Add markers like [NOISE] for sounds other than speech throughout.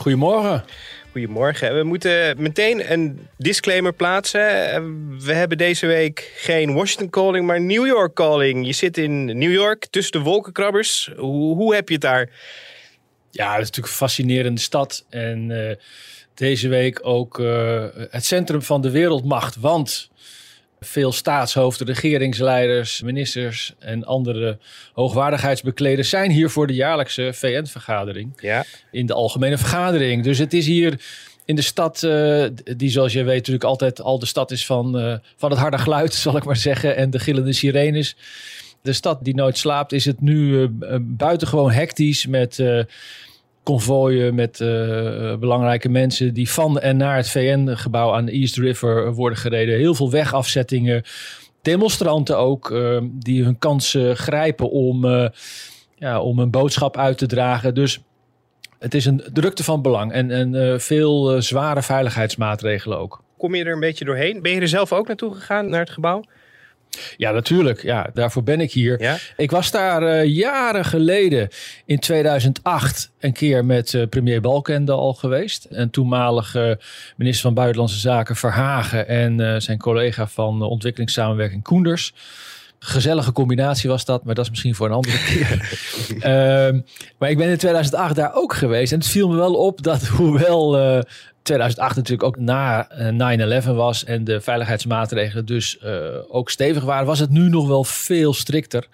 Goedemorgen. Goedemorgen. We moeten meteen een disclaimer plaatsen. We hebben deze week geen Washington calling, maar New York calling. Je zit in New York tussen de wolkenkrabbers. Hoe, hoe heb je het daar? Ja, het is natuurlijk een fascinerende stad. En eh, deze week ook eh, het centrum van de wereldmacht. Want veel staatshoofden, regeringsleiders, ministers en andere hoogwaardigheidsbekleders zijn hier voor de jaarlijkse VN-vergadering. Ja. In de algemene vergadering. Dus het is hier in de stad, eh, die zoals je weet natuurlijk altijd al de stad is van, eh, van het harde geluid, zal ik maar zeggen. En de gillende sirenes. De stad die nooit slaapt, is het nu eh, buitengewoon hectisch met uh, konvooien, met uh, belangrijke mensen die van en naar het VN-gebouw aan de East River worden gereden. Heel veel wegafzettingen. Demonstranten ook, uh, die hun kans grijpen om, ja, om een boodschap uit te dragen. Dus het is een drukte van belang en, en veel zware veiligheidsmaatregelen ook. Kom je er een beetje doorheen? Ben je er zelf ook naartoe gegaan, naar het gebouw? Ja, natuurlijk. Ja, daarvoor ben ik hier. Ja? Ik was daar uh, jaren geleden, in 2008, een keer met uh, premier Balkende al geweest. En toenmalige minister van Buitenlandse Zaken Verhagen en uh, zijn collega van ontwikkelingssamenwerking Koenders. Gezellige combinatie was dat, maar dat is misschien voor een andere keer. uh, [LAUGHS] maar ik ben in 2008 daar ook geweest. En het viel me wel op dat [LAUGHS] hoewel 2008 natuurlijk ook na 9-11 was en de veiligheidsmaatregelen dus uh, ook stevig waren, was het nu nog wel veel strikter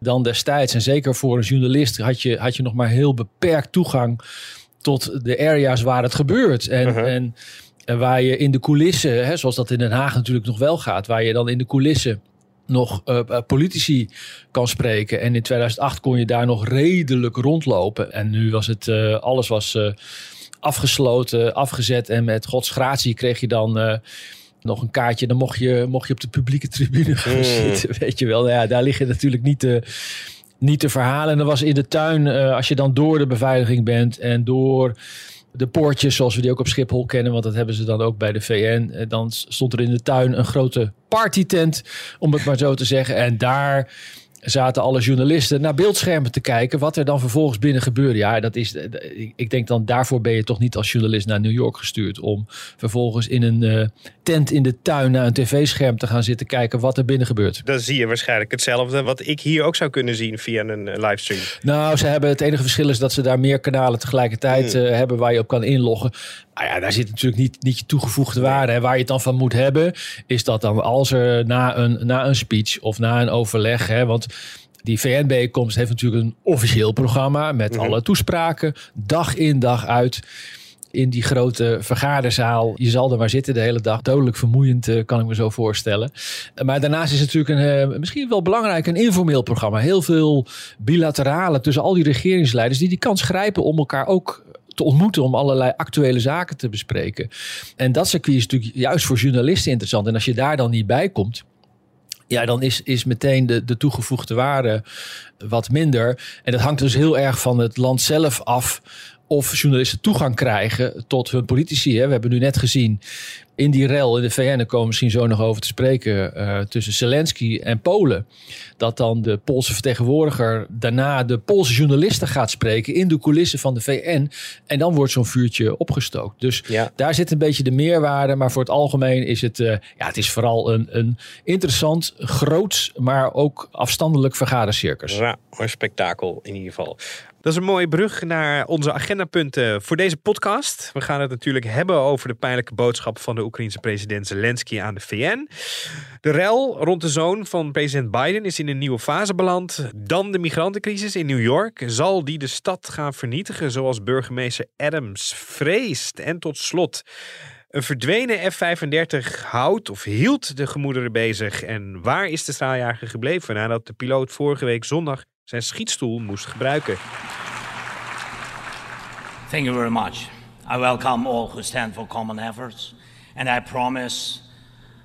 dan destijds. En zeker voor een journalist had je, had je nog maar heel beperkt toegang tot de area's waar het gebeurt. En, uh -huh. en, en waar je in de coulissen, hè, zoals dat in Den Haag natuurlijk nog wel gaat, waar je dan in de coulissen nog uh, politici kan spreken. En in 2008 kon je daar nog redelijk rondlopen. En nu was het, alles was afgesloten, afgezet. En met gods gratie kreeg je dan nog een kaartje. Dan mocht je, mocht je op de publieke tribune gaan Mm. zitten. [LAUGHS] Weet je wel, nou ja, daar liggen natuurlijk niet de, niet de verhalen. En dan was in de tuin, als je dan door de beveiliging bent en door de poortjes zoals we die ook op Schiphol kennen, want dat hebben ze dan ook bij de VN. Dan stond er in de tuin een grote partytent, om het maar zo te zeggen. En daar zaten alle journalisten naar beeldschermen te kijken wat er dan vervolgens binnen gebeurde. Ja, dat is, ik denk dan daarvoor ben je toch niet als journalist naar New York gestuurd om vervolgens in een uh, tent in de tuin naar een tv-scherm te gaan zitten kijken wat er binnen gebeurt. Dan zie je waarschijnlijk hetzelfde wat ik hier ook zou kunnen zien via een uh, livestream. Nou, ze hebben het enige verschil is dat ze daar meer kanalen tegelijkertijd uh, hebben waar je op kan inloggen. Nou ja, daar zit natuurlijk niet, niet je toegevoegde waarde. En waar je het dan van moet hebben, is dat dan als er na een, na een speech of na een overleg, hè, want die VN-bijeenkomst heeft natuurlijk een officieel programma met mm -hmm. alle toespraken, dag in dag uit. In die grote vergaderzaal. Je zal er maar zitten de hele dag. Dodelijk vermoeiend, uh, kan ik me zo voorstellen. Maar daarnaast is het natuurlijk een, uh, misschien wel belangrijk, een informeel programma. Heel veel bilaterale tussen al die regeringsleiders die die kans grijpen om elkaar ook te ontmoeten om allerlei actuele zaken te bespreken. En dat circuit is natuurlijk juist voor journalisten interessant. En als je daar dan niet bij komt, ja, dan is, is meteen de, de toegevoegde waarde wat minder. En dat hangt dus heel erg van het land zelf af of journalisten toegang krijgen tot hun politici. Hè. We hebben nu net gezien in die rel in de VN, daar komen we misschien zo nog over te spreken, uh, tussen Zelensky en Polen. Dat dan de Poolse vertegenwoordiger daarna de Poolse journalisten gaat spreken in de coulissen van de VN. En dan wordt zo'n vuurtje opgestookt. Dus ja. daar zit een beetje de meerwaarde. Maar voor het algemeen is het, uh, ja, het is vooral een, een interessant, groots, maar ook afstandelijk vergadercircus. Ja, een spektakel in ieder geval. Dat is een mooie brug naar onze agendapunten voor deze podcast. We gaan het natuurlijk hebben over de pijnlijke boodschap van de Oekraïense president Zelensky aan de VN. De rel rond de zoon van president Biden is in een nieuwe fase beland. Dan de migrantencrisis in New York. Zal die de stad gaan vernietigen zoals burgemeester Adams vreest? En tot slot... Een verdwenen F-35 houdt of hield de gemoederen bezig. En waar is de straaljager gebleven nadat de piloot vorige week zondag zijn schietstoel moest gebruiken? Thank you very much. I welcome all who stand for common efforts, and I promise,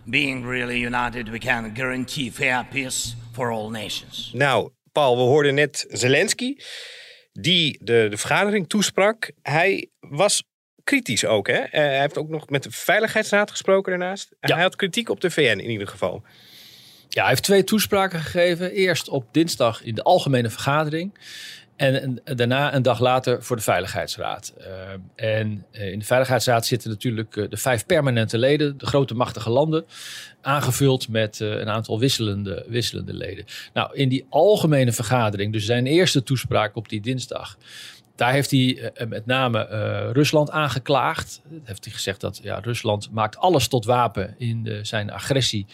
being really united, we can guarantee fair peace for all nations. Nou, Paul, we hoorden net Zelensky, die de, de vergadering toesprak. Hij was kritisch ook, hè? Eh, hij heeft ook nog met de Veiligheidsraad gesproken daarnaast. Ja. Hij had kritiek op de VN in ieder geval. Ja, hij heeft twee toespraken gegeven. Eerst op dinsdag in de algemene vergadering. En, daarna een dag later voor de Veiligheidsraad. Uh, en uh, in de Veiligheidsraad zitten natuurlijk uh, de vijf permanente leden, de grote machtige landen, aangevuld met een aantal wisselende, wisselende leden. Nou, in die algemene vergadering, dus zijn eerste toespraak op die dinsdag, daar heeft hij met name Rusland aangeklaagd. Heeft hij gezegd dat ja, Rusland maakt alles tot wapen in de, zijn agressie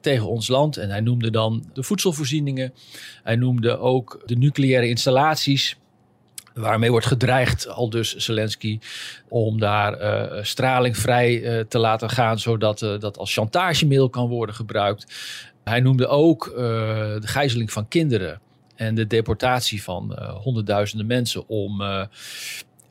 tegen ons land. En hij noemde dan de voedselvoorzieningen. Hij noemde ook de nucleaire installaties. Waarmee wordt gedreigd, al dus Zelensky, om daar uh, straling vrij te laten gaan, zodat dat als chantagemiddel kan worden gebruikt. Hij noemde ook de gijzeling van kinderen en de deportatie van honderdduizenden mensen om,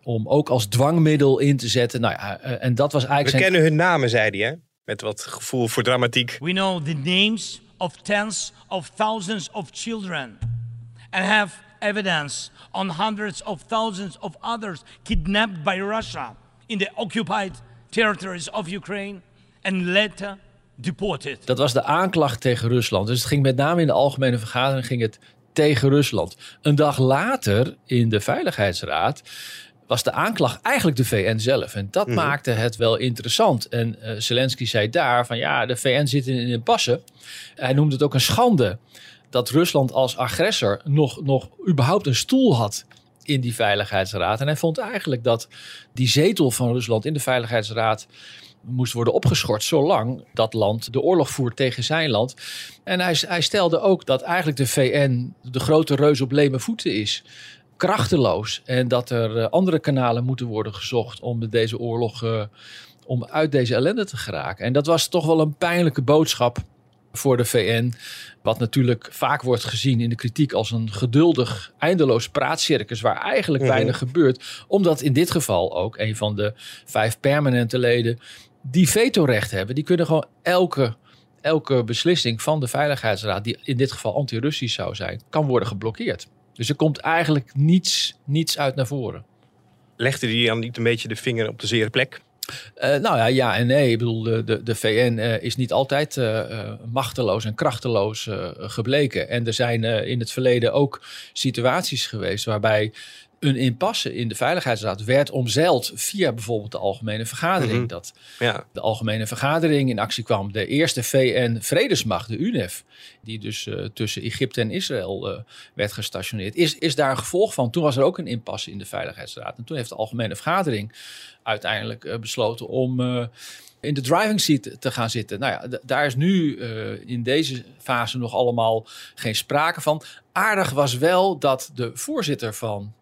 om ook als dwangmiddel in te zetten. Nou ja, en dat was eigenlijk. We zijn... kennen hun namen, zei hij, hè? Met wat gevoel voor dramatiek. We know the names of tens of thousands of children and have evidence on hundreds of thousands of others kidnapped by Russia in the occupied territories of Ukraine and later deported. Dat was de aanklacht tegen Rusland. Dus het ging met name in de algemene vergadering ging het tegen Rusland. Een dag later in de Veiligheidsraad was de aanklacht eigenlijk de VN zelf. En dat mm. maakte het wel interessant. En uh, Zelensky zei daar van ja, de VN zit in een passen. Hij noemde het ook een schande dat Rusland als agressor nog, nog überhaupt een stoel had in die Veiligheidsraad. En hij vond eigenlijk dat die zetel van Rusland in de Veiligheidsraad moest worden opgeschort zolang dat land de oorlog voert tegen zijn land. En hij, hij stelde ook dat eigenlijk de VN de grote reus op leme voeten is. Krachteloos. En dat er uh, andere kanalen moeten worden gezocht om met deze oorlog uh, om uit deze ellende te geraken. En dat was toch wel een pijnlijke boodschap voor de VN. Wat natuurlijk vaak wordt gezien in de kritiek als een geduldig, eindeloos praatcircus. waar eigenlijk mm -hmm. weinig gebeurt. Omdat in dit geval ook een van de vijf permanente leden. die vetorecht hebben. Die kunnen gewoon elke, elke beslissing van de Veiligheidsraad. die in dit geval anti-Russisch zou zijn. kan worden geblokkeerd. Dus er komt eigenlijk niets, niets uit naar voren. Legde die dan niet een beetje de vinger op de zere plek? Uh, nou ja, ja en nee. Ik bedoel, de, de, de VN uh, is niet altijd uh, machteloos en krachteloos gebleken. En er zijn in het verleden ook situaties geweest waarbij een impasse in de Veiligheidsraad werd omzeild via bijvoorbeeld de Algemene Vergadering. Mhm. Dat Ja. de Algemene Vergadering in actie kwam. De eerste VN-vredesmacht, de UNEF, die dus eh, tussen Egypte en Israël eh, werd gestationeerd, is, is daar een gevolg van. Toen was er ook een impasse in de Veiligheidsraad. En toen heeft de Algemene Vergadering uiteindelijk eh, besloten om in de driving seat te gaan zitten. Nou ja, daar is nu in deze fase nog allemaal geen sprake van. Aardig was wel dat de voorzitter van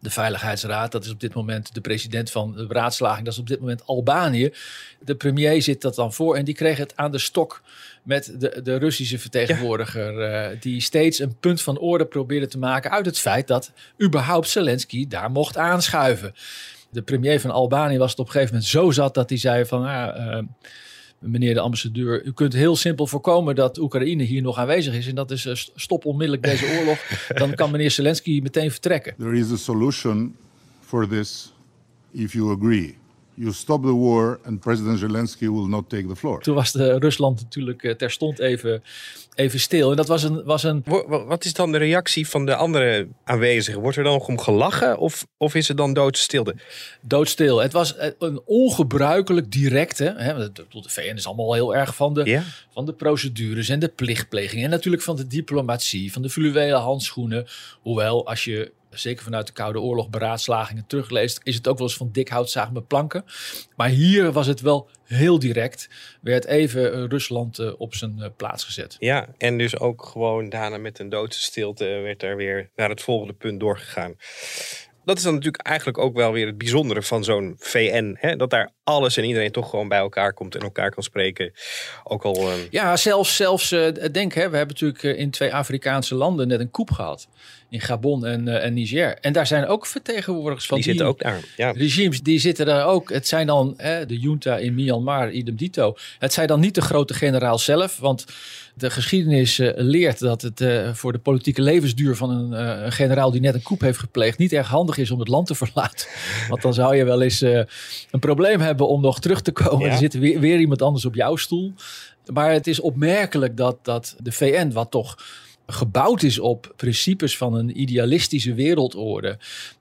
de Veiligheidsraad, dat is op dit moment de president van de raadslaging, dat is op dit moment Albanië. De premier zit dat dan voor en die kreeg het aan de stok met de, de Russische vertegenwoordiger, eh, die steeds een punt van orde probeerde te maken uit het feit dat überhaupt Zelensky daar mocht aanschuiven. De premier van Albanië was het op een gegeven moment zo zat dat hij zei van, ah, eh, meneer de ambassadeur, u kunt heel simpel voorkomen dat Oekraïne hier nog aanwezig is en dat is eh, st- stop onmiddellijk deze [LAUGHS] oorlog. Dan kan meneer Zelensky meteen vertrekken. There is a solution for this if you agree. You stop the war and President Zelensky will not take the floor. Toen was de Rusland natuurlijk eh, terstond even, even stil. En dat was een, was een Wat is dan de reactie van de andere aanwezigen? Wordt er dan nog om gelachen of, of is het dan doodstilte? doodstil. Het was eh, een ongebruikelijk directe. Hè, de VN is allemaal heel erg van de, Ja? van de procedures en de plichtpleging. En natuurlijk van de diplomatie, van de fluwelen handschoenen. Hoewel, als je zeker vanuit de Koude Oorlog beraadslagingen terugleest, is het ook wel eens van dik hout zagen met planken. Maar hier was het wel heel direct. Werd even eh, Rusland eh, op zijn eh, plaats gezet. Ja, en dus ook gewoon daarna met een doodse stilte werd er weer naar het volgende punt doorgegaan. Dat is dan natuurlijk eigenlijk ook wel weer het bijzondere van zo'n VN. Hè? Dat daar alles en iedereen toch gewoon bij elkaar komt en elkaar kan spreken. Ook al. Ja, zelfs, zelfs denk, hè, we hebben natuurlijk in twee Afrikaanse landen net een coup gehad. In Gabon en, eh, en Niger. En daar zijn ook vertegenwoordigers van die zitten ook daar. Ja. regimes, die zitten daar ook. Het zijn dan hè, de junta in Myanmar, idem dito. Het zijn dan niet de grote generaal zelf, want de geschiedenis eh, leert dat het eh, voor de politieke levensduur van een, generaal die net een coup heeft gepleegd niet erg handig is om het land te verlaten. [LAUGHS] Want dan zou je wel eens een probleem hebben om nog terug te komen. Ja. Er zit weer, weer iemand anders op jouw stoel. Maar het is opmerkelijk dat, dat de VN, wat toch gebouwd is op principes van een idealistische wereldorde.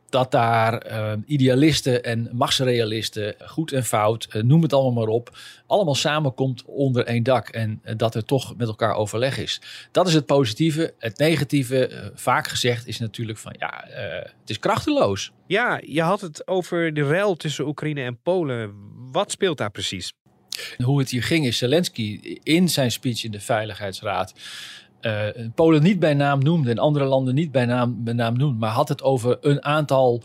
Dat daar eh, idealisten en machtsrealisten, goed en fout, eh, noem het allemaal maar op, allemaal samenkomt onder één dak. En eh, dat er toch met elkaar overleg is. Dat is het positieve. Het negatieve, vaak gezegd, is natuurlijk van ja, het is krachteloos. ja, je had het over de ruil tussen Oekraïne en Polen. Wat speelt daar precies? hoe het hier ging is Zelensky in zijn speech in de Veiligheidsraad eh, Polen niet bij naam noemde en andere landen niet bij naam, bij naam noemde, maar had het over een aantal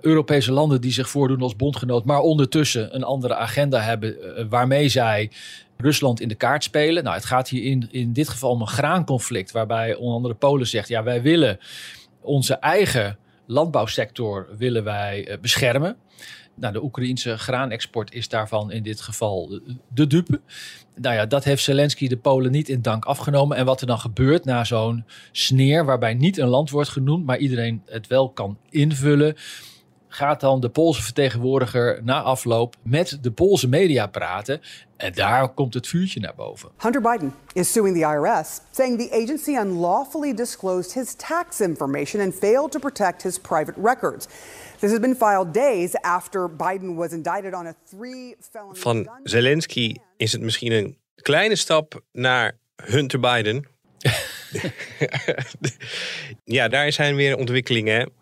Europese landen die zich voordoen als bondgenoot, maar ondertussen een andere agenda hebben eh, waarmee zij Rusland in de kaart spelen. Nou, het gaat hier in, in dit geval om een graanconflict waarbij onder andere Polen zegt, ja, wij willen onze eigen landbouwsector willen wij eh, beschermen. Nou, de Oekraïense graanexport is daarvan in dit geval de dupe. Nou ja, dat heeft Zelensky de Polen niet in dank afgenomen. En wat er dan gebeurt na zo'n sneer, waarbij niet een land wordt genoemd, maar iedereen het wel kan invullen, gaat dan de Poolse vertegenwoordiger na afloop met de Poolse media praten. En daar komt het vuurtje naar boven. Hunter Biden is suing the IRS, saying the agency unlawfully disclosed his tax information and failed to protect his private records. This has been filed days after Biden was indicted on a three felony Van Zelensky is het misschien een kleine stap naar Hunter Biden. [LAUGHS] [LAUGHS] ja, daar zijn weer ontwikkelingen.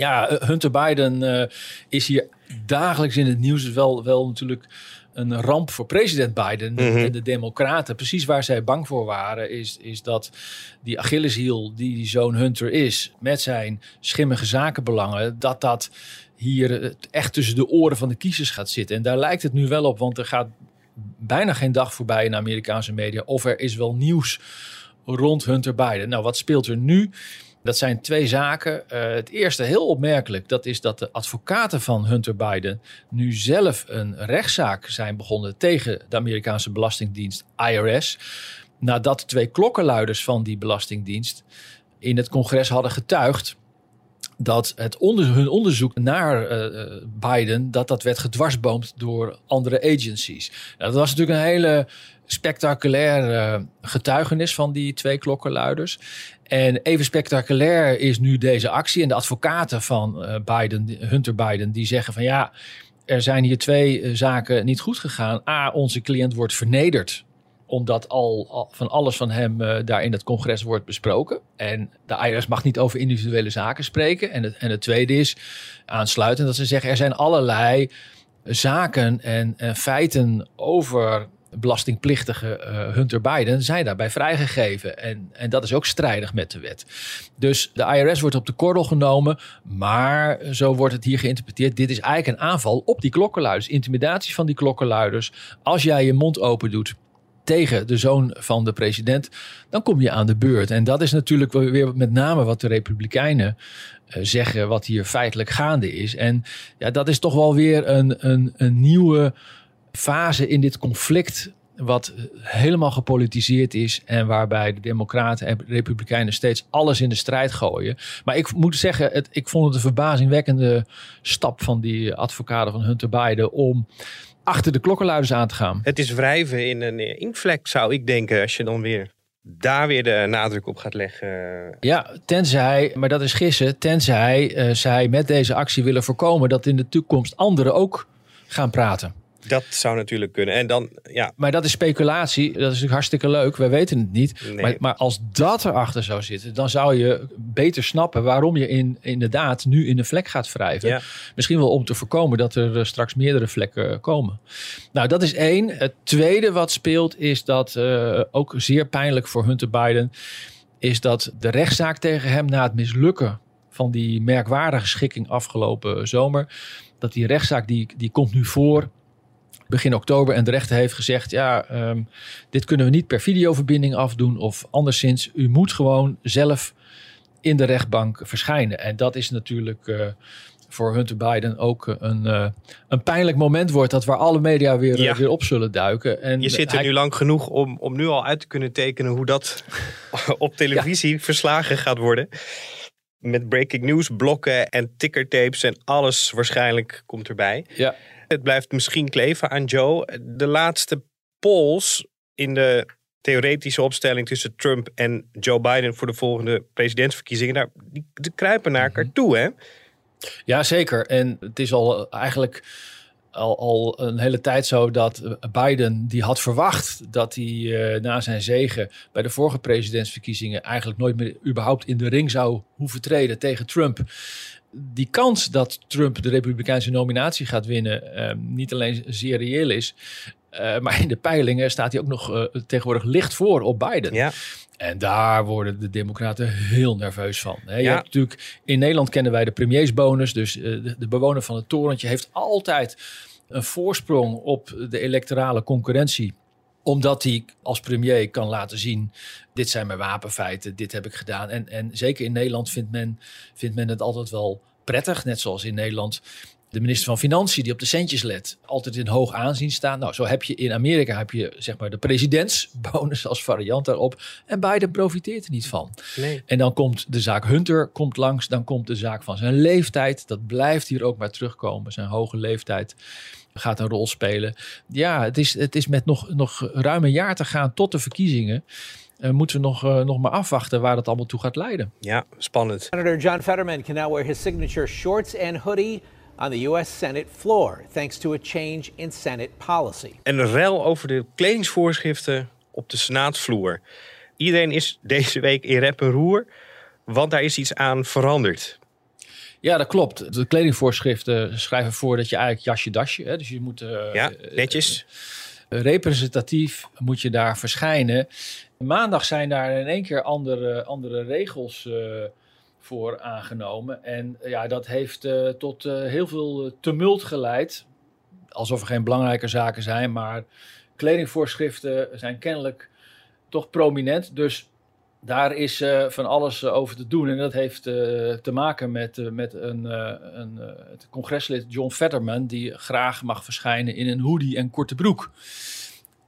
Ja, Hunter Biden eh, is hier dagelijks in het nieuws. Is wel, wel natuurlijk een ramp voor president Biden en de Democraten. Precies waar zij bang voor waren, is, is dat die Achilleshiel die die zoon Hunter is, met zijn schimmige zakenbelangen, dat dat hier echt tussen de oren van de kiezers gaat zitten. En daar lijkt het nu wel op, want er gaat bijna geen dag voorbij in de Amerikaanse media of er is wel nieuws rond Hunter Biden. Nou, wat speelt er nu? Dat zijn twee zaken. Eh, het eerste, heel opmerkelijk, dat is dat de advocaten van Hunter Biden nu zelf een rechtszaak zijn begonnen tegen de Amerikaanse Belastingdienst IRS. Nadat twee klokkenluiders van die Belastingdienst in het congres hadden getuigd dat het onder, hun onderzoek naar eh, eh, Biden, dat dat werd gedwarsboomd door andere agencies. Dat was natuurlijk een hele spectaculaire eh, getuigenis van die twee klokkenluiders. En even spectaculair is nu deze actie. En de advocaten van Biden, Hunter Biden, die zeggen van ja, er zijn hier twee zaken niet goed gegaan. A, onze cliënt wordt vernederd omdat al, van alles van hem eh, daar in het congres wordt besproken. En de IRS mag niet over individuele zaken spreken. En het, en het tweede is aansluitend dat ze zeggen er zijn allerlei zaken en, en feiten over belastingplichtige eh, Hunter Biden zijn daarbij vrijgegeven. En, en dat is ook strijdig met de wet. Dus de IRS wordt op de korrel genomen, maar zo wordt het hier geïnterpreteerd. Dit is eigenlijk een aanval op die klokkenluiders, intimidatie van die klokkenluiders. Als jij je mond open doet tegen de zoon van de president, dan kom je aan de beurt. En dat is natuurlijk weer met name wat de Republikeinen eh, zeggen, wat hier feitelijk gaande is. En ja, dat is toch wel weer een, een, een nieuwe fase in dit conflict. Wat helemaal gepolitiseerd is en waarbij de Democraten en Republikeinen steeds alles in de strijd gooien. Maar ik moet zeggen, het, ik vond het een verbazingwekkende stap van die advocaten van Hunter Biden om achter de klokkenluiders aan te gaan. Het is wrijven in een inkvlek, zou ik denken, als je dan weer daar weer de nadruk op gaat leggen. Ja, tenzij, maar dat is gissen, tenzij eh, zij met deze actie willen voorkomen dat in de toekomst anderen ook gaan praten. Dat zou natuurlijk kunnen. En dan, ja. Maar dat is speculatie. Dat is natuurlijk hartstikke leuk. We weten het niet. Nee. Maar, maar als dat erachter zou zitten, dan zou je beter snappen waarom je in, inderdaad nu in een vlek gaat wrijven. Ja. Misschien wel om te voorkomen dat er eh, straks meerdere vlekken komen. Nou, dat is één. Het tweede wat speelt is dat eh, ook zeer pijnlijk voor Hunter Biden is dat de rechtszaak tegen hem na het mislukken van die merkwaardige schikking afgelopen zomer, dat die rechtszaak die, die komt nu voor begin oktober en de rechter heeft gezegd: ja, ehm, dit kunnen we niet per videoverbinding afdoen of anderszins. U moet gewoon zelf in de rechtbank verschijnen. En dat is natuurlijk eh, voor Hunter Biden ook eh, een, eh, een pijnlijk moment wordt dat waar alle media weer, Ja. weer op zullen duiken. En Je zit er hij- nu lang genoeg om, om nu al uit te kunnen tekenen hoe dat [LAUGHS] op televisie verslagen gaat worden. Met breaking news, blokken en tickertapes en alles waarschijnlijk komt erbij. Ja. Het blijft misschien kleven aan Joe. De laatste polls in de theoretische opstelling tussen Trump en Joe Biden voor de volgende presidentsverkiezingen, daar, die, die kruipen naar elkaar toe, hè? Ja, zeker. En het is al eh, eigenlijk al, al een hele tijd zo dat eh, Biden die had verwacht dat hij eh, na zijn zegen bij de vorige presidentsverkiezingen eigenlijk nooit meer überhaupt in de ring zou hoeven treden tegen Trump. Die kans dat Trump de Republikeinse nominatie gaat winnen eh, niet alleen zeer reëel is, eh, maar in de peilingen staat hij ook nog eh, tegenwoordig licht voor op Biden. Ja. En daar worden de Democraten heel nerveus van. Hè. Je Ja. hebt natuurlijk, in Nederland kennen wij de premiersbonus. Dus eh, de, de bewoner van het torentje heeft altijd een voorsprong op de electorale concurrentie omdat hij als premier kan laten zien: dit zijn mijn wapenfeiten, dit heb ik gedaan. En, en zeker in Nederland vindt men, vindt men het altijd wel prettig. Net zoals in Nederland de minister van Financiën die op de centjes let, altijd in hoog aanzien staan. Nou, zo heb je in Amerika heb je zeg maar de presidentsbonus als variant daarop. En Biden profiteert er niet van. Nee. En dan komt de zaak Hunter komt langs, dan komt de zaak van zijn leeftijd. Dat blijft hier ook maar terugkomen. Zijn hoge leeftijd gaat een rol spelen. Ja, het is, het is met nog, nog ruim een jaar te gaan tot de verkiezingen. Eh, moeten we nog, eh, nog maar afwachten waar dat allemaal toe gaat leiden. Ja, spannend. Senator John Fetterman can now wear his signature shorts and hoodie on the U.S. Senate floor, thanks to a change in Senate policy. En een rel over de kledingsvoorschriften op de senaatsvloer. Iedereen is deze week in rep en roer, want daar is iets aan veranderd. Ja, dat klopt. De kledingvoorschriften schrijven voor dat je eigenlijk jasje dasje. Hè, dus je moet eh, Ja, netjes. eh, representatief moet je daar verschijnen. Maandag zijn daar in één keer andere, andere regels eh, voor aangenomen. En eh, ja, dat heeft eh, tot eh, heel veel tumult geleid. Alsof er geen belangrijke zaken zijn, maar kledingvoorschriften zijn kennelijk toch prominent. Dus daar is eh, van alles eh, over te doen. En dat heeft eh, te maken met, met een, een, het congreslid John Fetterman... die graag mag verschijnen in een hoodie en korte broek.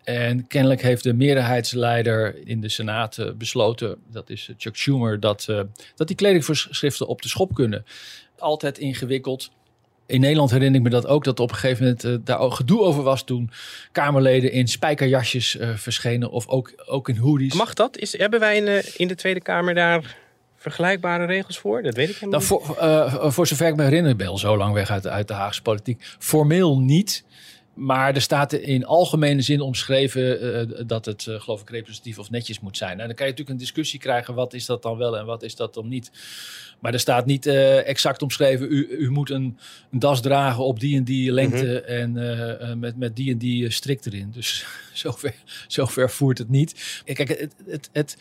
En kennelijk heeft de meerderheidsleider in de Senaat besloten... dat is Chuck Schumer, dat, dat die kledingvoorschriften op de schop kunnen. Altijd ingewikkeld. In Nederland herinner ik me dat ook, dat op een gegeven moment eh, daar ook gedoe over was toen Kamerleden in spijkerjasjes eh, verschenen of ook, ook in hoodies. Mag dat? Is, hebben wij in de, in de Tweede Kamer daar vergelijkbare regels voor? Dat weet ik helemaal Nou, niet. voor, eh, voor zover ik me herinner, ik ben al zo lang weg uit, uit de Haagse politiek. Formeel niet. Maar er staat in algemene zin omschreven eh, dat het, eh, geloof ik, representatief of netjes moet zijn. En dan kan je natuurlijk een discussie krijgen, wat is dat dan wel en wat is dat dan niet. Maar er staat niet eh, exact omschreven, u, u moet een, een das dragen op die en die lengte en eh, eh, met, met die en die eh, strik erin. Dus [LAUGHS] zover, zover voert het niet. Kijk, het, het, het,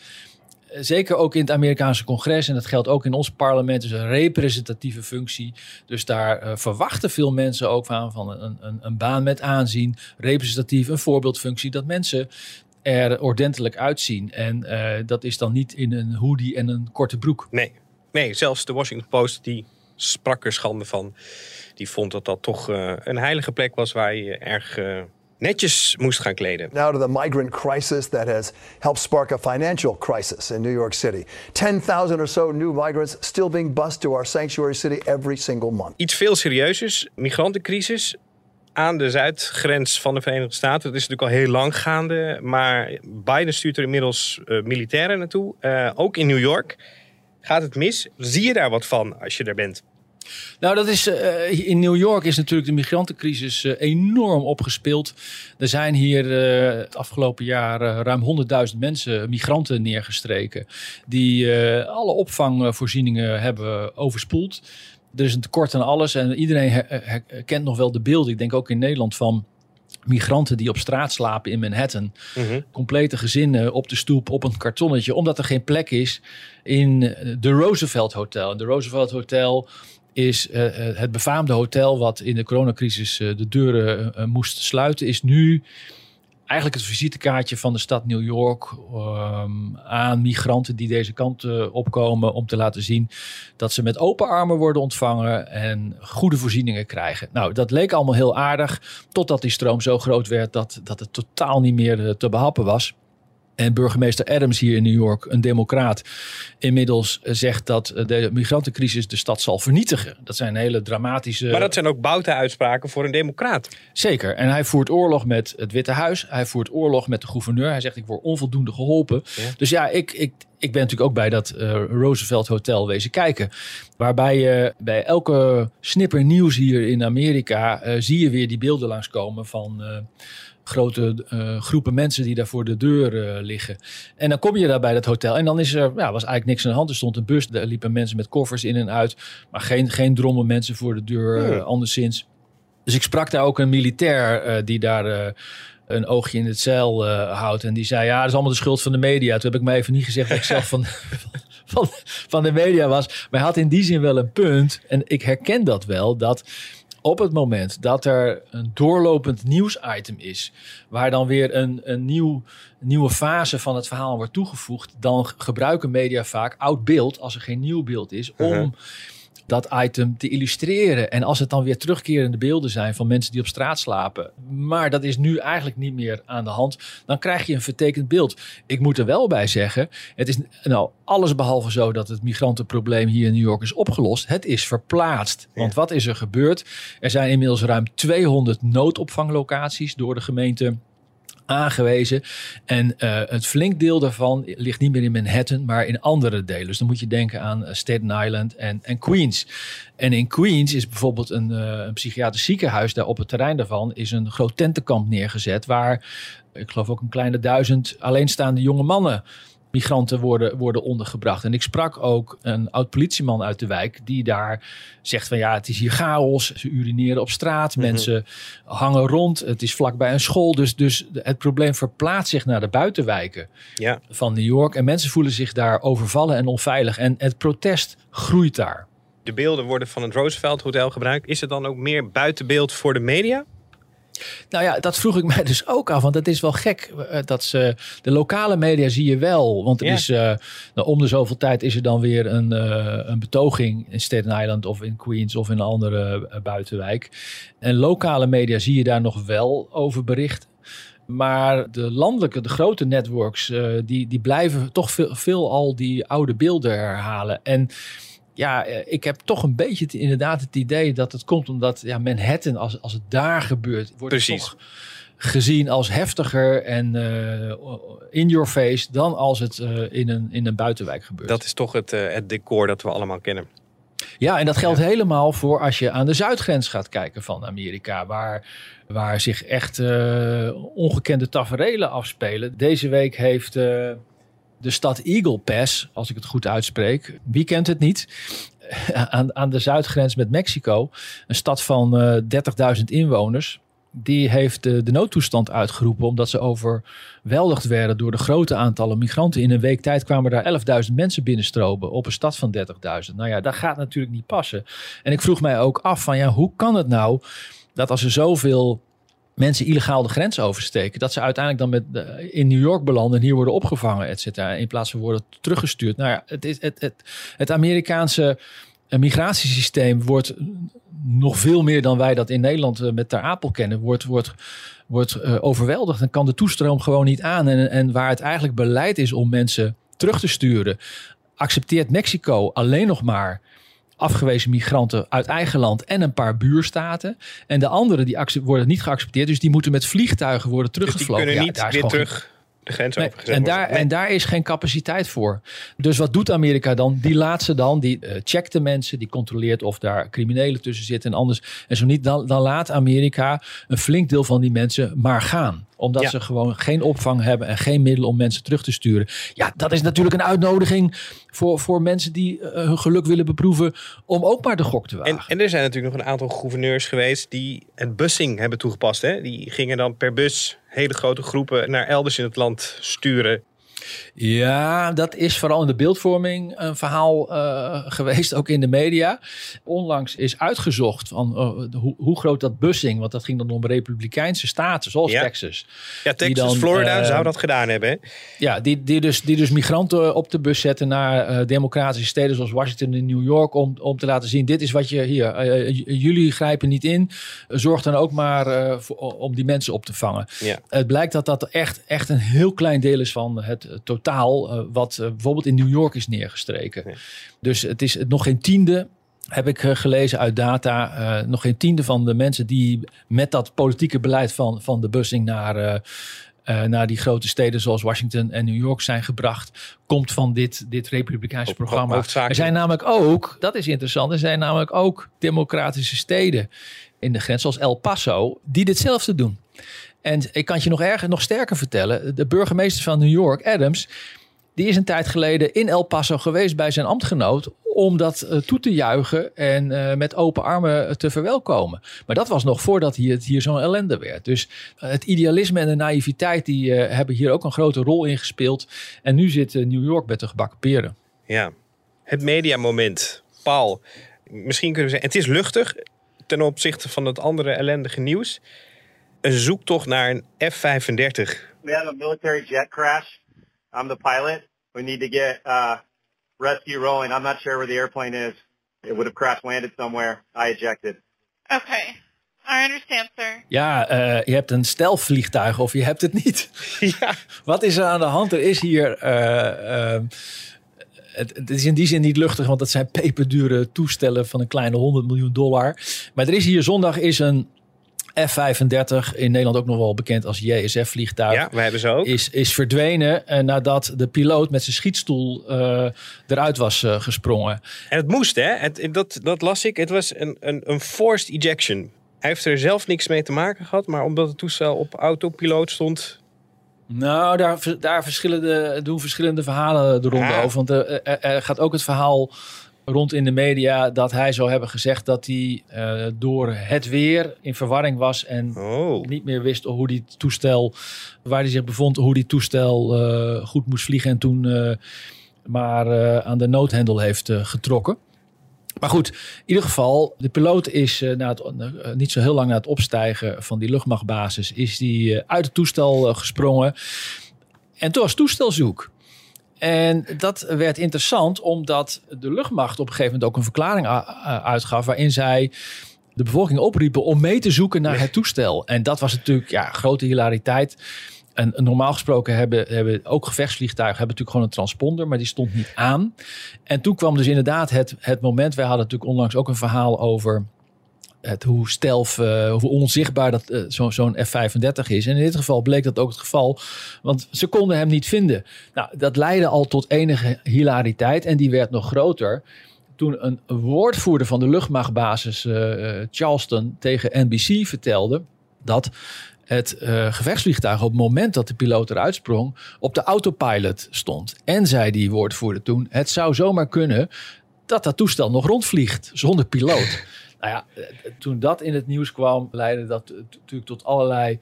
zeker ook in het Amerikaanse congres, en dat geldt ook in ons parlement, is een representatieve functie. Dus daar eh, verwachten veel mensen ook van, van een, een, een baan met aanzien, representatief, een voorbeeldfunctie, dat mensen er ordentelijk uitzien. En eh, dat is dan niet in een hoodie en een korte broek. Nee. nee, zelfs de Washington Post die sprak er schande van. Die vond dat dat toch eh, een heilige plek was waar je erg netjes moest gaan kleden. Now to the migrant crisis that has helped spark a financial crisis in New York City. 10,000 or so new migrants still being bused to our sanctuary city every single month. Iets veel serieuzers, migrantencrisis aan de zuidgrens van de Verenigde Staten. Dat is natuurlijk al heel lang gaande, maar Biden stuurt er inmiddels eh, militairen naartoe. Eh, ook in New York gaat het mis. Zie je daar wat van als je er bent? Nou, dat is uh, in New York is natuurlijk de migrantencrisis uh, enorm opgespeeld. Er zijn hier uh, het afgelopen jaar ruim 100.000 mensen, migranten, neergestreken. Die alle opvangvoorzieningen hebben overspoeld. Er is een tekort aan alles en iedereen herkent nog wel de beelden. Ik denk ook in Nederland van migranten die op straat slapen in Manhattan. Mm Complete gezinnen op de stoep, op een kartonnetje, omdat er geen plek is in de Roosevelt Hotel. De Roosevelt Hotel is uh, het befaamde hotel wat in de coronacrisis uh, de deuren moest sluiten, is nu eigenlijk het visitekaartje van de stad New York um, aan migranten die deze kant opkomen om te laten zien dat ze met open armen worden ontvangen en goede voorzieningen krijgen. Nou, dat leek allemaal heel aardig totdat die stroom zo groot werd dat, dat het totaal niet meer te behappen was. En burgemeester Adams hier in New York, een democraat, inmiddels zegt dat de migrantencrisis de stad zal vernietigen. Dat zijn hele dramatische. Maar dat zijn ook boute-uitspraken voor een democraat. Zeker. En hij voert oorlog met het Witte Huis. Hij voert oorlog met de gouverneur. Hij zegt: Ik word onvoldoende geholpen. Dus ja, ik, ik, ik ben natuurlijk ook bij dat uh, Roosevelt Hotel wezen kijken. Waarbij je bij elke snipper nieuws hier in Amerika uh, zie je weer die beelden langskomen van. Grote uh, groepen mensen die daar voor de deur uh, liggen. En dan kom je daar bij dat hotel en dan is er, ja, was eigenlijk niks aan de hand. Er stond een bus, er liepen mensen met koffers in en uit, maar geen, geen drommen mensen voor de deur, uh, anderszins. Dus ik sprak daar ook een militair die daar een oogje in het zeil houdt. En die zei, ja, dat is allemaal de schuld van de media. Toen heb ik me even niet gezegd dat ik zelf van, [LAUGHS] van, van de media was. Maar hij had in die zin wel een punt. En ik herken dat wel, dat op het moment dat er een doorlopend nieuwsitem is, waar dan weer een, een nieuw, nieuwe fase van het verhaal wordt toegevoegd, dan gebruiken media vaak oud beeld, als er geen nieuw beeld is, om uh-huh dat item te illustreren. En als het dan weer terugkerende beelden zijn van mensen die op straat slapen, maar dat is nu eigenlijk niet meer aan de hand, dan krijg je een vertekend beeld. Ik moet er wel bij zeggen, het is nou alles behalve zo dat het migrantenprobleem hier in New York is opgelost. Het is verplaatst. Want wat is er gebeurd? Er zijn inmiddels ruim 200 noodopvanglocaties door de gemeente aangewezen. En uh, het flink deel daarvan ligt niet meer in Manhattan, maar in andere delen. Dus dan moet je denken aan eh, Staten Island en, en Queens. En in Queens is bijvoorbeeld een, uh, een psychiatrisch ziekenhuis. Daar op het terrein daarvan is een groot tentenkamp neergezet. Waar ik geloof ook een kleine duizend alleenstaande jonge mannen migranten worden, worden ondergebracht. En ik sprak ook een oud politieman uit de wijk die daar zegt van ja, het is hier chaos. Ze urineren op straat, Mhm. mensen hangen rond. Het is vlakbij een school, dus, dus het probleem verplaatst zich naar de buitenwijken Ja. van New York. En mensen voelen zich daar overvallen en onveilig. En het protest groeit daar. De beelden worden van het Roosevelt Hotel gebruikt. Is er dan ook meer buitenbeeld voor de media? Nou ja, dat vroeg ik [LAUGHS] mij dus ook af. Want het is wel gek eh, dat ze. De lokale media zie je wel. Want er Ja. is. eh, nou, om de zoveel tijd is er dan weer een, eh, een betoging in Staten Island of in Queens of in een andere buitenwijk. En lokale media zie je daar nog wel over berichten. Maar de landelijke, de grote networks, die, die blijven toch veel, veel al die oude beelden herhalen. En ja, eh, ik heb toch een beetje het- inderdaad het idee dat het komt omdat ja, Manhattan, als, als het daar gebeurt, wordt Precies. toch gezien als heftiger en eh, in your face dan als het eh, in, een, in een buitenwijk gebeurt. Dat is toch het, het decor dat we allemaal kennen. Ja, en dat geldt helemaal voor als je aan de zuidgrens gaat kijken van Amerika, waar, waar zich echt ongekende taferelen afspelen. Deze week heeft de stad Eagle Pass, als ik het goed uitspreek, wie kent het niet? [LAUGHS] aan, aan de zuidgrens met Mexico, een stad van eh 30.000 inwoners. Die heeft de, de noodtoestand uitgeroepen omdat ze overweldigd werden door de grote aantallen migranten. In een week tijd kwamen daar 11.000 mensen binnenstromen op een stad van 30.000. Nou ja, dat gaat natuurlijk niet passen. En ik vroeg mij ook af van ja, hoe kan het nou dat als er zoveel mensen illegaal de grens oversteken, dat ze uiteindelijk dan met, in New York belanden en hier worden opgevangen, et cetera, in plaats van worden teruggestuurd. Nou ja, het, is, het, het, het Amerikaanse eh, migratiesysteem wordt nog veel meer dan wij dat in Nederland eh, met Ter Apel kennen, wordt, wordt, wordt eh, overweldigd en kan de toestroom gewoon niet aan. En, en waar het eigenlijk beleid is om mensen terug te sturen, accepteert Mexico alleen nog maar afgewezen migranten uit eigen land en een paar buurstaten. En de anderen die worden niet geaccepteerd, dus die moeten met vliegtuigen worden Dus die teruggevlogen. kunnen Ja, niet weer terug de grens Nee, en, daar, Nee. en daar is geen capaciteit voor. Dus wat doet Amerika dan? Die laat ze dan, die eh, checkt de mensen, die controleert of daar criminelen tussen zitten en anders. En zo niet, dan, dan laat Amerika een flink deel van die mensen maar gaan. Omdat Ja. ze gewoon geen opvang hebben en geen middelen om mensen terug te sturen. Ja, dat is natuurlijk een uitnodiging voor, voor mensen die eh, hun geluk willen beproeven om ook maar de gok te wagen. En, en er zijn natuurlijk nog een aantal gouverneurs geweest die het bussing hebben toegepast. Hè? Die gingen dan per bus hele grote groepen naar elders in het land sturen. Ja, dat is vooral in de beeldvorming een verhaal eh, geweest, ook in de media. Onlangs is uitgezocht van eh, hoe, hoe groot dat bussing, want dat ging dan om republikeinse staten, zoals Ja. Texas. Ja, Texas, dan, Florida eh, zou dat gedaan hebben. Hè? Ja, die, die, dus, die dus migranten op de bus zetten naar democratische steden zoals Washington en New York. Om, om te laten zien, dit is wat je hier, jullie grijpen niet in. Zorg dan ook maar voor- om die mensen op te vangen. Ja. Het blijkt dat dat echt, echt een heel klein deel is van het totaal. eh, wat eh, bijvoorbeeld in New York is neergestreken. Dus het is nog geen tiende. Heb ik eh, gelezen uit data. nog geen tiende van de mensen die met dat politieke beleid van, van de bussing naar, naar die grote steden zoals Washington en New York zijn gebracht, komt van dit, dit Republikeinse programma. Er zijn namelijk ook, dat is interessant, er zijn namelijk ook democratische steden in de grens, zoals El Paso, die ditzelfde doen. En ik kan je nog erger, nog sterker vertellen. De burgemeester van New York, Adams, die is een tijd geleden in El Paso geweest bij zijn ambtgenoot om dat eh, toe te juichen en eh, met open armen te verwelkomen. Maar dat was nog voordat hier, het hier zo'n ellende werd. Dus eh, het idealisme en de naïviteit die hebben hier ook een grote rol in gespeeld. En nu zit New York met de gebakken peren. Ja, het mediamoment. Paul, misschien kunnen we zeggen, het is luchtig ten opzichte van het andere ellendige nieuws. Een zoektocht naar een F-35. We have a military jet crash. I'm the pilot. We need to get uh, rescue rolling. I'm not sure where the airplane is. It would have crash landed somewhere. I ejected. Okay. I understand, sir. Ja, eh, je hebt een stelvliegtuig of je hebt het niet. [LAUGHS] ja. Wat is er aan de hand? Er is hier... eh, eh, het, het is in die zin niet luchtig, want dat zijn peperdure toestellen van een kleine 100 miljoen dollar. Maar er is hier zondag is een F-35, in Nederland ook nog wel bekend als JSF-vliegtuig. Ja, wij hebben ze ook. Is, is verdwenen eh, nadat de piloot met zijn schietstoel eh, eruit was eh, gesprongen. En het moest, hè? Het, dat, dat las ik. Het was een, een, een forced ejection. Hij heeft er zelf niks mee te maken gehad, maar omdat het toestel op autopiloot stond. Nou, daar, daar verschillende, doen verschillende verhalen de ronde Ah. over. Want er gaat ook het verhaal rond in de media dat hij zou hebben gezegd dat hij eh, door het weer in verwarring was en Oh. niet meer wist hoe die toestel, waar hij zich bevond, hoe die toestel eh, goed moest vliegen en toen eh, maar aan de noodhendel heeft getrokken. Maar goed, in ieder geval, de piloot is na het, niet zo heel lang na het opstijgen van die luchtmachtbasis, is die uit het toestel gesprongen. En toen was toestelzoek. En dat werd interessant omdat de luchtmacht op een gegeven moment ook een verklaring uitgaf waarin zij de bevolking opriepen om mee te zoeken naar het toestel. En dat was natuurlijk ja, grote hilariteit. En normaal gesproken hebben, hebben ook gevechtsvliegtuigen hebben natuurlijk gewoon een transponder, maar die stond niet aan. En toen kwam dus inderdaad het, het moment. Wij hadden natuurlijk onlangs ook een verhaal over het, hoe stelf, eh, hoe onzichtbaar dat eh, zo- zo'n F-35 is. En in dit geval bleek dat ook het geval, want ze konden hem niet vinden. Nou, dat leidde al tot enige hilariteit en die werd nog groter. Toen een woordvoerder van de luchtmachtbasis eh, Charleston tegen NBC vertelde dat het gevechtsvliegtuig op het moment dat de piloot eruit sprong op de autopilot stond. En zei die woordvoerder toen, het zou zomaar kunnen dat dat toestel nog rondvliegt zonder piloot. Nou ja, eh, toen dat in het nieuws kwam, leidde dat natuurlijk tot allerlei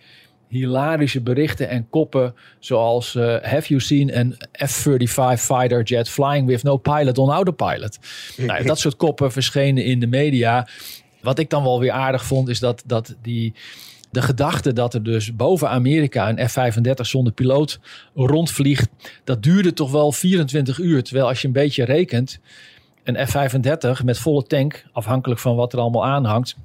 hilarische berichten en koppen. Zoals eh, Have you seen an F-35 fighter jet flying with no pilot on autopilot? nou, dat soort koppen verschenen in de media. Wat ik dan wel weer aardig vond, is dat, dat die, de gedachte dat er dus boven Amerika een F-35 zonder piloot rondvliegt, dat duurde toch wel 24 uur. Terwijl als je een beetje rekent, een F-35 met volle tank, afhankelijk van wat er allemaal aanhangt,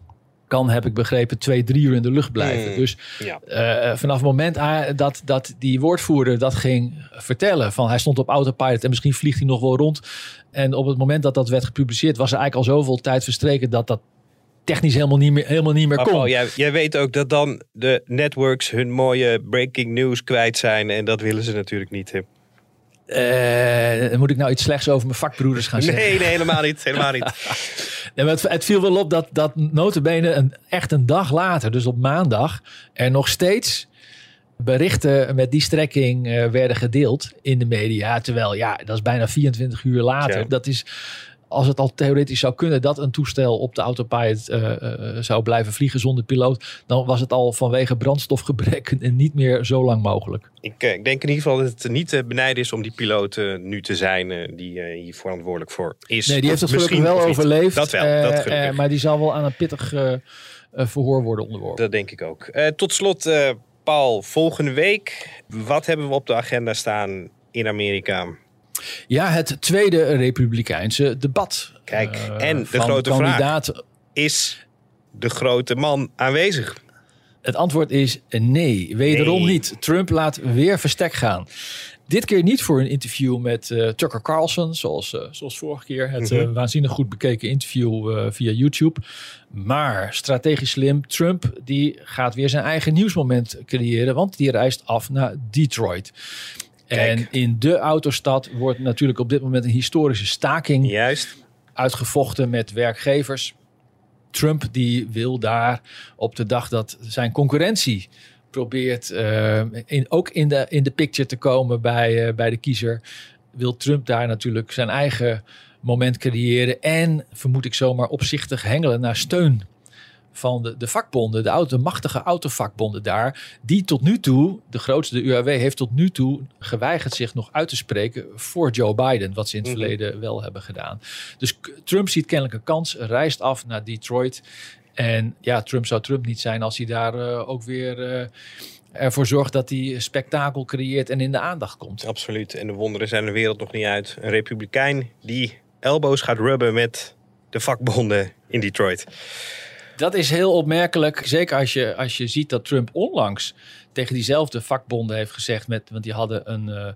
kan, heb ik begrepen, twee, drie uur in de lucht blijven. Mm, Dus ja. eh, vanaf het moment ah, dat, dat die woordvoerder dat ging vertellen, van hij stond op autopilot en misschien vliegt hij nog wel rond. En op het moment dat dat werd gepubliceerd, was er eigenlijk al zoveel tijd verstreken dat dat technisch helemaal niet meer, helemaal niet meer Maar kon. Paul, jij, jij weet ook dat dan de networks hun mooie breaking news kwijt zijn. En dat willen ze natuurlijk niet. hè. Eh, moet ik nou iets slechts over mijn vakbroeders gaan zeggen? Nee, nee, helemaal niet. Helemaal niet. [LAUGHS] Nee, het, het viel wel op dat, dat notabene een, echt een dag later, dus op maandag, er nog steeds berichten met die strekking eh, werden gedeeld in de media. Terwijl, ja, dat is bijna 24 uur later. Ja. Dat is, als het al theoretisch zou kunnen dat een toestel op de autopilot eh, eh, zou blijven vliegen zonder piloot, dan was het al vanwege brandstofgebrek en [LAUGHS] niet meer zo lang mogelijk. Ik, eh, ik denk in ieder geval dat het niet benijden is om die piloot nu te zijn die hier verantwoordelijk voor is. Nee, die heeft het gelukkig misschien wel overleefd. Dat wel, dat gelukkig. maar die zal wel aan een pittig verhoor worden onderworpen. Dat denk ik ook. Tot slot, Paul, volgende week. Wat hebben we op de agenda staan in Amerika? Ja, het tweede Republikeinse debat. Kijk, eh, en de grote vraag. kandidaat. Is de grote man aanwezig? Het antwoord is nee, wederom Nee. niet. Trump laat weer verstek gaan. Dit keer niet voor een interview met eh, Tucker Carlson, zoals, eh, zoals vorige keer. Het Mhm. waanzinnig goed bekeken interview via YouTube. Maar strategisch slim, Trump die gaat weer zijn eigen nieuwsmoment creëren, want die reist af naar Detroit. En in de autostad wordt natuurlijk op dit moment een historische staking Juist. uitgevochten met werkgevers. Trump die wil daar op de dag dat zijn concurrentie probeert eh, in, ook in de, in de picture te komen bij, eh, bij de kiezer, wil Trump daar natuurlijk zijn eigen moment creëren en vermoed ik zomaar opzichtig hengelen naar steun van de, de vakbonden, de, auto, de machtige autovakbonden daar, die tot nu toe, de grootste, de UAW, heeft tot nu toe geweigerd zich nog uit te spreken voor Joe Biden, wat ze in het Mhm. verleden wel hebben gedaan. Dus Trump ziet kennelijk een kans, reist af naar Detroit. En ja, Trump zou Trump niet zijn als hij daar eh, ook weer eh, ervoor zorgt dat hij spektakel creëert en in de aandacht komt. Absoluut. En de wonderen zijn de wereld nog niet uit. Een republikein die elbows gaat rubben met de vakbonden in Detroit. Dat is heel opmerkelijk. Zeker als je, als je ziet dat Trump onlangs tegen diezelfde vakbonden heeft gezegd. Met, want die hadden een, eh,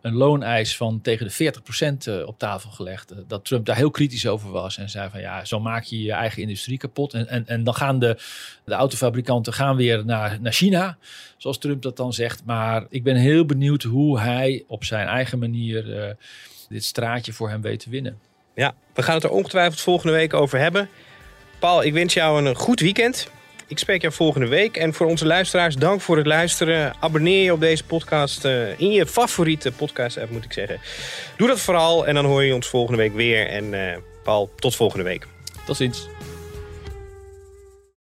een looneis van tegen de 40% eh, op tafel gelegd. eh, Dat Trump daar heel kritisch over was. En zei van ja, zo maak je je eigen industrie kapot. En, en, en dan gaan de, de autofabrikanten gaan weer naar, naar China. Zoals Trump dat dan zegt. Maar ik ben heel benieuwd hoe hij op zijn eigen manier dit straatje voor hem weet te winnen. Ja, we gaan het er ongetwijfeld volgende week over hebben. Paul, ik wens jou een goed weekend. Ik spreek jou volgende week. En voor onze luisteraars, dank voor het luisteren. Abonneer je op deze podcast eh, in je favoriete podcast-app, moet ik zeggen. Doe dat vooral en dan hoor je ons volgende week weer. En eh, Paul, tot volgende week. Tot ziens.